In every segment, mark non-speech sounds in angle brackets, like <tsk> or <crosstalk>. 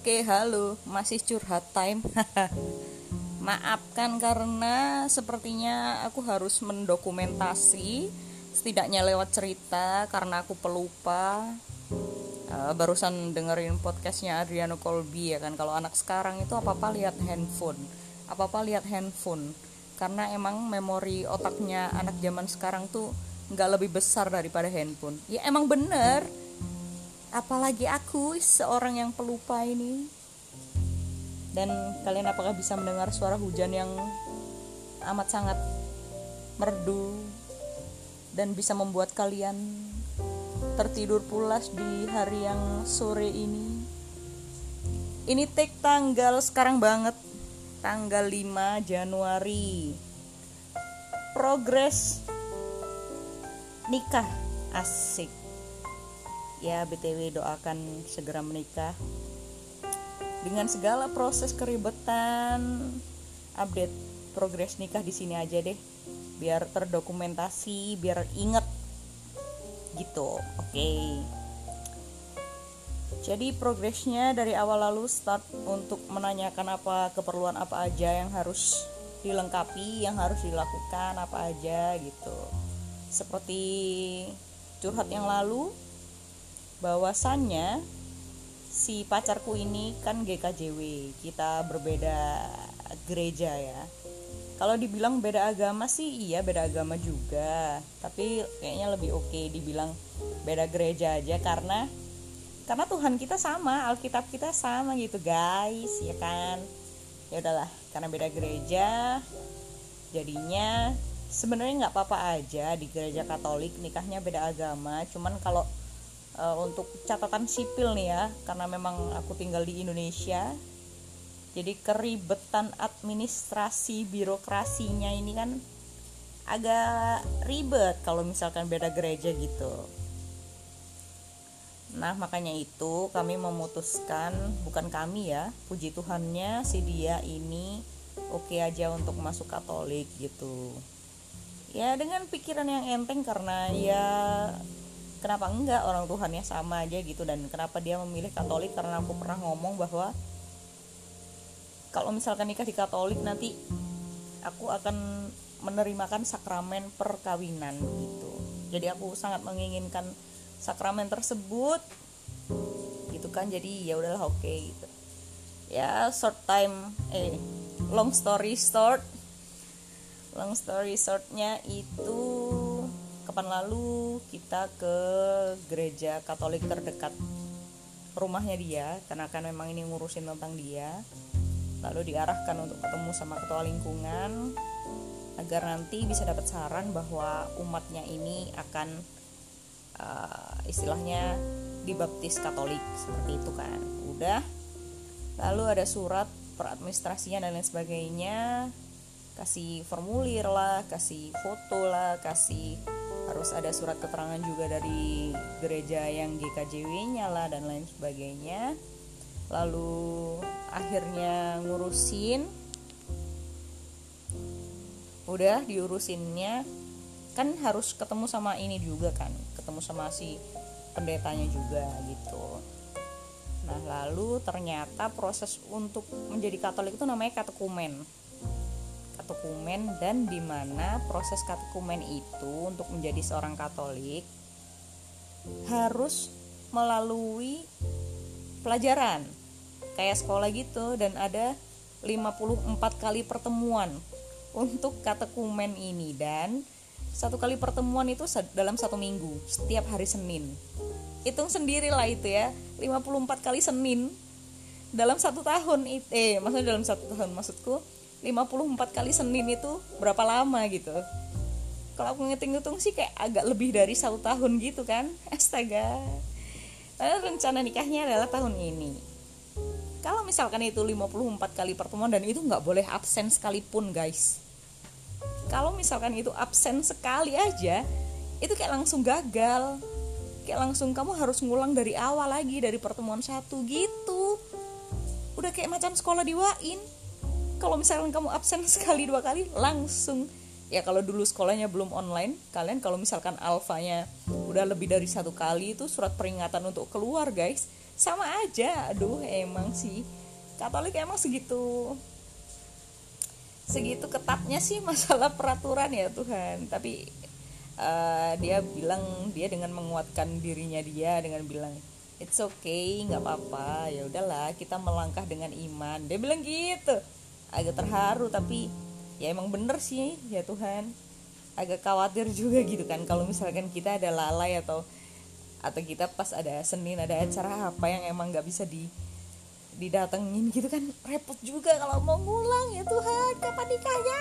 Oke, halo, masih curhat time. <laughs> Maafkan karena sepertinya aku harus mendokumentasi setidaknya lewat cerita karena aku pelupa. Uh, barusan dengerin podcastnya Adriano Colby ya kan kalau anak sekarang itu apa apa lihat handphone, apa apa lihat handphone karena emang memori otaknya anak zaman sekarang tuh nggak lebih besar daripada handphone. Ya emang bener apalagi aku seorang yang pelupa ini. Dan kalian apakah bisa mendengar suara hujan yang amat sangat merdu dan bisa membuat kalian tertidur pulas di hari yang sore ini? Ini take tanggal sekarang banget tanggal 5 Januari. Progres nikah asik ya btw doakan segera menikah. Dengan segala proses keribetan update progres nikah di sini aja deh. Biar terdokumentasi biar inget gitu oke. Okay. jadi progresnya dari awal lalu start untuk menanyakan apa keperluan apa aja yang harus dilengkapi yang harus dilakukan apa aja gitu. Seperti curhat yang lalu bahwasannya si pacarku ini kan GKJW kita berbeda gereja ya. Kalau dibilang beda agama sih iya beda agama juga. Tapi kayaknya lebih oke okay dibilang beda gereja aja karena karena Tuhan kita sama Alkitab kita sama gitu guys ya kan? Ya udahlah karena beda gereja jadinya sebenarnya nggak apa-apa aja di gereja Katolik nikahnya beda agama. Cuman kalau uh, untuk catatan sipil nih ya karena memang aku tinggal di Indonesia. Jadi keribetan administrasi birokrasinya ini kan agak ribet kalau misalkan beda gereja gitu. Nah makanya itu kami memutuskan bukan kami ya puji Tuhannya si dia ini oke okay aja untuk masuk Katolik gitu. Ya dengan pikiran yang enteng karena ya kenapa enggak orang Tuhannya sama aja gitu dan kenapa dia memilih Katolik? Karena aku pernah ngomong bahwa kalau misalkan nikah di Katolik nanti aku akan menerimakan sakramen perkawinan gitu. Jadi aku sangat menginginkan sakramen tersebut gitu kan. Jadi ya udahlah oke okay, gitu. Ya short time eh long story short long story shortnya itu kapan lalu kita ke gereja Katolik terdekat rumahnya dia karena kan memang ini ngurusin tentang dia. Lalu diarahkan untuk ketemu sama ketua lingkungan agar nanti bisa dapat saran bahwa umatnya ini akan uh, istilahnya dibaptis Katolik seperti itu kan. Udah. Lalu ada surat peradministrasian dan lain sebagainya. Kasih formulir lah kasih foto lah kasih harus ada surat keterangan juga dari gereja yang GKJW-nya lah dan lain sebagainya. Lalu akhirnya ngurusin. Udah diurusinnya. Kan harus ketemu sama ini juga kan ketemu sama si pendetanya juga gitu. Nah lalu ternyata proses untuk menjadi katolik itu namanya katekumen katekumen dan di mana proses katekumen itu untuk menjadi seorang Katolik harus melalui pelajaran. Kayak sekolah gitu dan ada 54 kali pertemuan untuk katekumen ini dan satu kali pertemuan itu dalam satu minggu setiap hari Senin. Hitung sendirilah itu ya 54 kali Senin dalam satu tahun eh maksudnya dalam satu tahun maksudku 54 kali Senin itu berapa lama gitu? Kalau aku ngitung-ngitung sih kayak agak lebih dari satu tahun gitu kan. <laughs> Astaga. Lalu rencana nikahnya adalah tahun ini. Kalau misalkan itu 54 kali pertemuan dan itu nggak boleh absen sekalipun guys. Kalau misalkan itu absen sekali aja itu kayak langsung gagal. Kayak langsung kamu harus ngulang dari awal lagi dari pertemuan satu gitu. Udah kayak macam sekolah di Wain kalau misalnya kamu absen <laughs> sekali dua kali langsung. Ya kalau dulu sekolahnya belum online kalian kalau misalkan alfanya udah lebih dari satu kali itu surat peringatan untuk keluar guys. Sama aja. Aduh emang sih. Katolik emang segitu segitu ketatnya sih <laughs> masalah peraturan ya Tuhan. Tapi uh, dia bilang dia dengan menguatkan dirinya dia dengan bilang it's okay nggak apa-apa. Ya udahlah kita melangkah dengan iman. Dia bilang gitu agak terharu tapi ya emang bener sih ya Tuhan. Agak khawatir juga gitu kan kalau misalkan kita ada lalai atau atau kita pas ada Senin ada acara apa yang emang nggak bisa di didatengin gitu kan repot juga kalau mau ngulang ya Tuhan kapan nikahnya?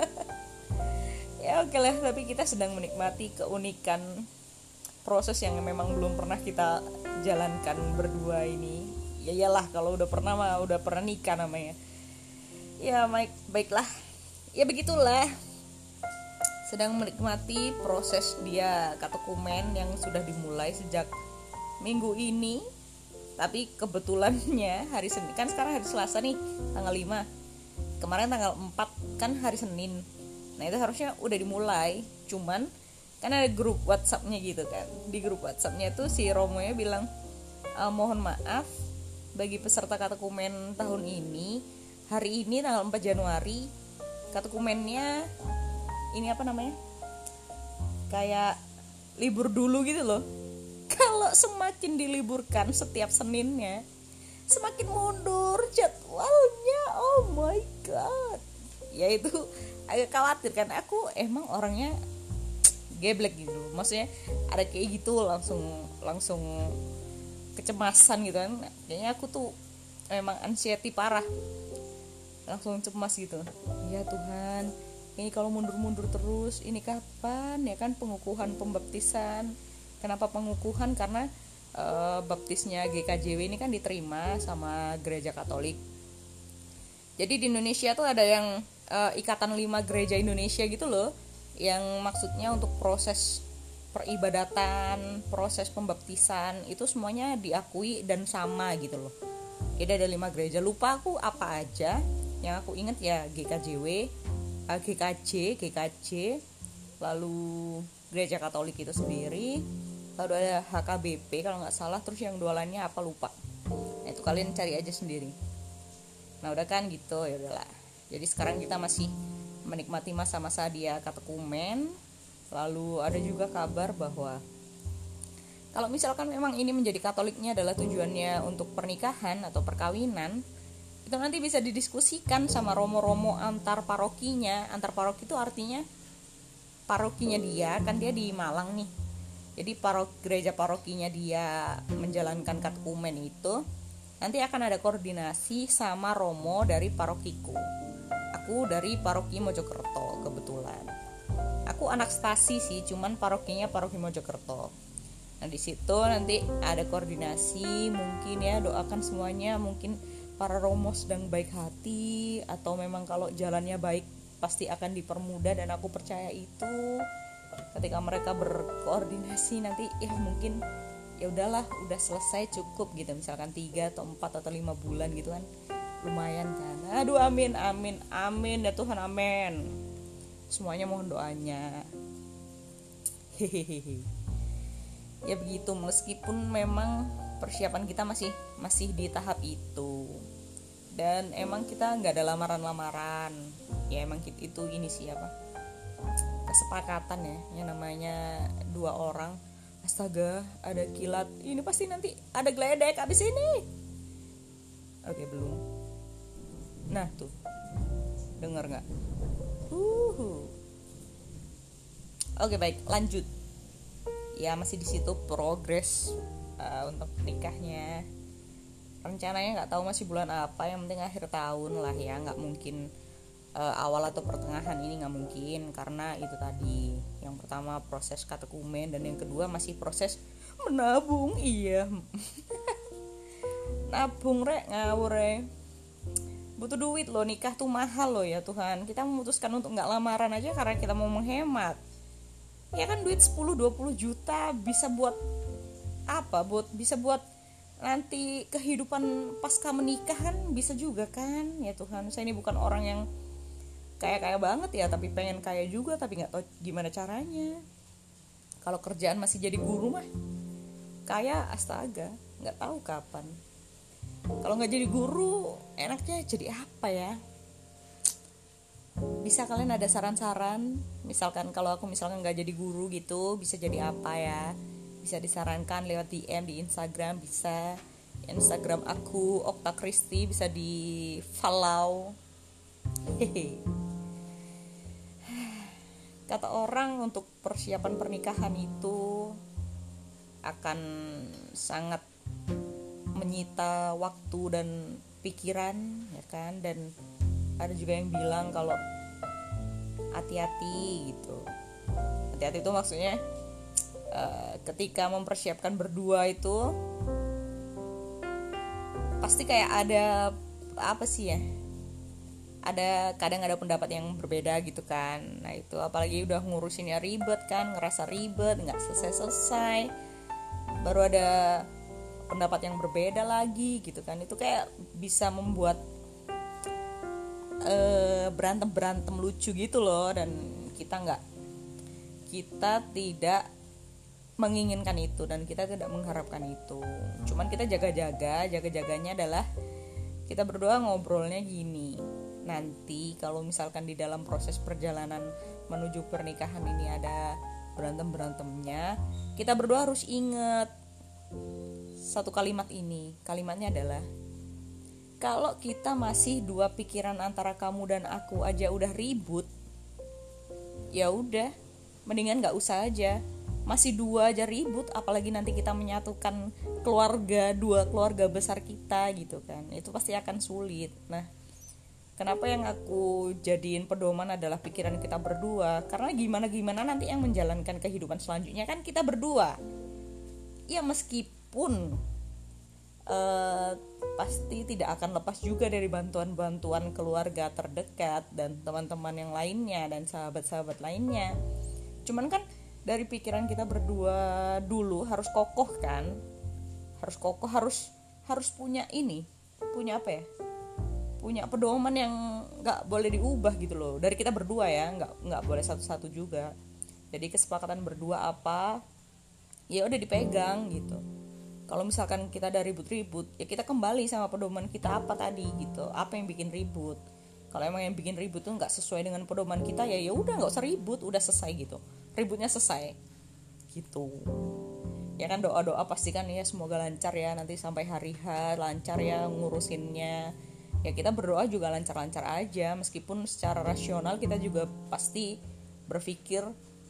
<laughs> Ya oke lah tapi kita sedang menikmati keunikan proses yang memang belum pernah kita jalankan berdua ini ya iyalah kalau udah pernah mah udah pernah nikah namanya. Ya baik baiklah. Ya begitulah. Sedang menikmati proses dia katokumen yang sudah dimulai sejak minggu ini. Tapi kebetulannya hari Senin kan sekarang hari Selasa nih tanggal 5 kemarin tanggal 4 kan hari Senin. Nah itu harusnya udah dimulai. Cuman kan ada grup WhatsAppnya gitu kan. Di grup WhatsAppnya tuh si Romo nya bilang e, mohon maaf bagi peserta katekumen tahun ini. Hari ini tanggal 4 Januari katekumennya ini apa namanya? Kayak libur dulu gitu loh. <laughs> Kalau semakin diliburkan setiap Seninnya semakin mundur jadwalnya. Oh my god. Ya itu agak khawatir kan aku emang orangnya <tsk> geblek gitu. Maksudnya ada kayak gitu langsung langsung kecemasan gitu kan kayaknya aku tuh emang anxiety parah langsung cemas gitu ya Tuhan ini kalau mundur-mundur terus ini kapan ya kan pengukuhan pembaptisan Kenapa pengukuhan? Karena e, baptisnya GKJW ini kan diterima sama gereja Katolik. Jadi di Indonesia tuh ada yang e, ikatan lima gereja Indonesia gitu loh, yang maksudnya untuk proses peribadatan, proses pembaptisan itu semuanya diakui dan sama gitu loh. Jadi ada lima gereja. Lupa aku apa aja. Yang aku ingat ya GKJW, GKJ, GKJ, lalu gereja Katolik itu sendiri, lalu ada HKBP kalau nggak salah terus yang dua lainnya apa lupa nah itu kalian cari aja sendiri nah udah kan gitu ya udahlah jadi sekarang kita masih menikmati masa-masa dia katekumen lalu ada juga kabar bahwa kalau misalkan memang ini menjadi katoliknya adalah tujuannya untuk pernikahan atau perkawinan itu nanti bisa didiskusikan sama romo-romo antar parokinya. Antar paroki itu artinya parokinya dia kan dia di Malang nih. Jadi parok gereja parokinya dia menjalankan katekumen itu nanti akan ada koordinasi sama Romo dari parokiku. Aku dari paroki Mojokerto kebetulan aku anak stasi sih cuman parokinya paroki Mojokerto. Nah di situ nanti ada koordinasi mungkin ya doakan semuanya mungkin para romo sedang baik hati atau memang kalau jalannya baik pasti akan dipermudah dan aku percaya itu. Ketika mereka berkoordinasi nanti ya mungkin ya udahlah udah selesai cukup gitu. Misalkan tiga atau empat atau lima bulan gitu kan lumayan kan. Aduh amin amin amin ya Tuhan amin semuanya mohon doanya. Hehehe ya begitu meskipun memang persiapan kita masih masih di tahap itu. Dan emang kita nggak ada lamaran-lamaran. Ya emang itu ini siapa kesepakatan ya. Yang namanya dua orang astaga ada kilat. Ini pasti nanti ada geledek abis ini. Oke belum. Nah tuh. Dengar nggak uh oke baik. Lanjut. Ya masih di situ progres uh, untuk nikahnya. Rencananya nggak tahu masih bulan apa yang penting akhir tahun lah ya. Nggak mungkin uh, awal atau pertengahan ini nggak mungkin karena itu tadi. Yang pertama proses katekumen dan yang kedua masih proses menabung. Iya. <laughs> Nabung rek ngawur re butuh duit loh nikah tuh mahal loh ya Tuhan. Kita memutuskan untuk nggak lamaran aja karena kita mau menghemat. Ya kan duit 10-20 juta bisa buat apa? Buat bisa buat nanti kehidupan pasca menikah kan bisa juga kan ya Tuhan. Saya ini bukan orang yang kaya kaya banget ya tapi pengen kaya juga tapi nggak tahu gimana caranya. Kalau kerjaan masih jadi guru mah kaya astaga nggak tahu kapan kalau nggak jadi guru enaknya jadi apa ya? Bisa kalian ada saran-saran? Misalkan kalau aku misalkan nggak jadi guru gitu bisa jadi apa ya? Bisa disarankan lewat DM di Instagram bisa. Instagram aku Okta Kristi bisa di follow. Kata orang untuk persiapan pernikahan itu akan sangat menyita waktu dan pikiran ya kan? Dan ada juga yang bilang kalau hati-hati gitu. Hati-hati itu maksudnya uh, ketika mempersiapkan berdua itu pasti kayak ada apa sih ya? Ada kadang ada pendapat yang berbeda gitu kan. Nah itu apalagi udah ngurusinnya ribet kan ngerasa ribet nggak selesai selesai baru ada pendapat yang berbeda lagi gitu kan. Itu kayak bisa membuat uh, eh, berantem berantem lucu gitu loh. Dan kita nggak kita tidak menginginkan itu dan kita tidak mengharapkan itu. Cuman kita jaga-jaga jaga-jaganya adalah kita berdua ngobrolnya gini. Nanti kalau misalkan di dalam proses perjalanan menuju pernikahan ini ada berantem berantemnya kita berdua harus ingat satu kalimat ini. Kalimatnya adalah kalau kita masih dua pikiran antara kamu dan aku aja udah ribut, ya udah, mendingan nggak usah aja. Masih dua aja ribut, apalagi nanti kita menyatukan keluarga dua keluarga besar kita gitu kan, itu pasti akan sulit. Nah, kenapa yang aku jadiin pedoman adalah pikiran kita berdua? Karena gimana gimana nanti yang menjalankan kehidupan selanjutnya kan kita berdua. Ya meskipun pun uh, pasti tidak akan lepas juga dari bantuan-bantuan keluarga terdekat dan teman-teman yang lainnya dan sahabat-sahabat lainnya. Cuman kan dari pikiran kita berdua dulu harus kokoh kan, harus kokoh, harus harus punya ini, punya apa ya? Punya pedoman yang nggak boleh diubah gitu loh. Dari kita berdua ya, nggak nggak boleh satu-satu juga. Jadi kesepakatan berdua apa, ya udah dipegang gitu kalau misalkan kita ada ribut-ribut ya kita kembali sama pedoman kita apa tadi gitu. Apa yang bikin ribut? Kalau emang yang bikin ribut tuh nggak sesuai dengan pedoman kita ya ya udah nggak usah ribut udah selesai gitu. Ributnya selesai. Gitu. Ya kan doa doa pastikan ya semoga lancar ya nanti sampai hari H lancar ya ngurusinnya. Ya kita berdoa juga lancar-lancar aja meskipun secara rasional kita juga pasti berpikir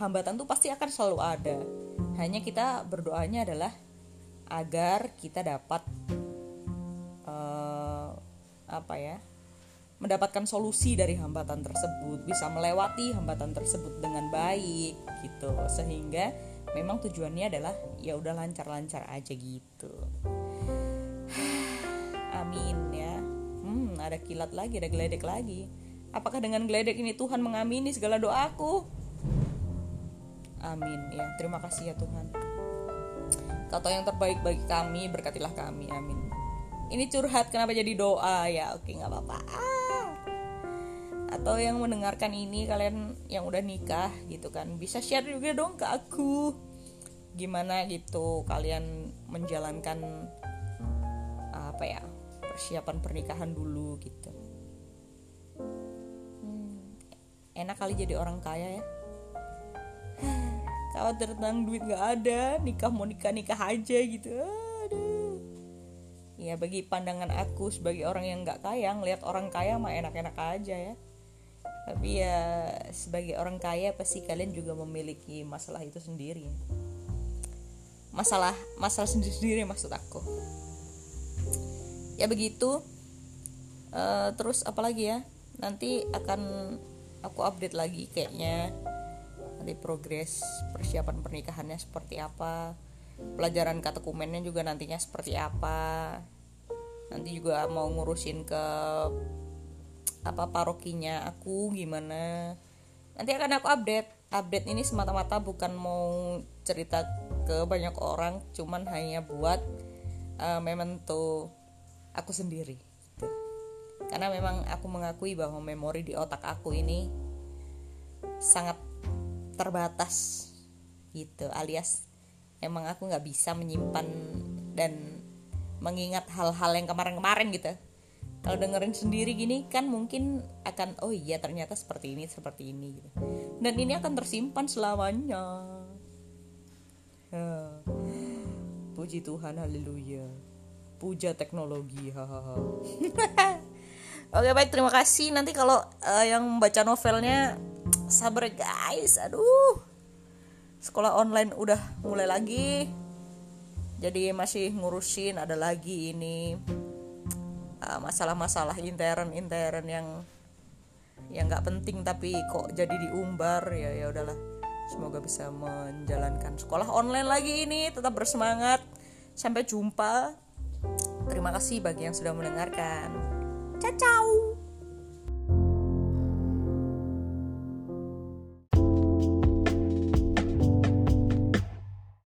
hambatan tuh pasti akan selalu ada. Hanya kita berdoanya adalah agar kita dapat uh, apa ya mendapatkan solusi dari hambatan tersebut bisa melewati hambatan tersebut dengan baik gitu. Sehingga memang tujuannya adalah ya udah lancar-lancar aja gitu. <sighs> Amin ya. Hmm ada kilat lagi ada geledek lagi. Apakah dengan geledek ini Tuhan mengamini segala doaku? Amin ya. Terima kasih ya Tuhan atau yang terbaik bagi kami berkatilah kami amin. Ini curhat kenapa jadi doa? Ya oke nggak apa-apa. Ah. atau yang mendengarkan ini kalian yang udah nikah gitu kan. Bisa share juga dong ke aku. Gimana gitu kalian menjalankan apa ya persiapan pernikahan dulu gitu. Hmm, enak kali jadi orang kaya ya <sighs> khawatir tentang duit gak ada nikah mau nikah nikah aja gitu. Aduh. Ya bagi pandangan aku sebagai orang yang nggak kaya ngelihat orang kaya mah enak-enak aja ya. Tapi ya sebagai orang kaya pasti kalian juga memiliki masalah itu sendiri. Masalah masalah sendiri sendiri maksud aku. Ya begitu. Uh, terus apalagi ya? Nanti akan aku update lagi kayaknya nanti progres persiapan pernikahannya seperti apa pelajaran katekumennya juga nantinya seperti apa. Nanti juga mau ngurusin ke apa parokinya aku gimana. Nanti akan aku update. Update ini semata-mata bukan mau cerita ke banyak orang cuman hanya buat uh, memento aku sendiri gitu. karena memang aku mengakui bahwa memori di otak aku ini sangat terbatas gitu alias emang aku nggak bisa menyimpan dan mengingat hal-hal yang kemarin-kemarin gitu. Kalau dengerin sendiri gini kan mungkin akan oh iya ternyata seperti ini seperti ini gitu. Dan ini akan tersimpan selamanya. Ya. puji Tuhan haleluya. Puja teknologi hahaha. <laughs> Oke baik terima kasih. Nanti kalau uh, yang baca novelnya sabar guys. Aduh. Sekolah online udah mulai lagi. Jadi masih ngurusin ada lagi ini uh, masalah-masalah uh, intern intern yang yang nggak penting tapi kok jadi diumbar. Ya ya udahlah. Semoga bisa menjalankan sekolah online lagi ini. Tetap bersemangat. Sampai jumpa. Terima kasih bagi yang sudah mendengarkan. Ciao. ciao.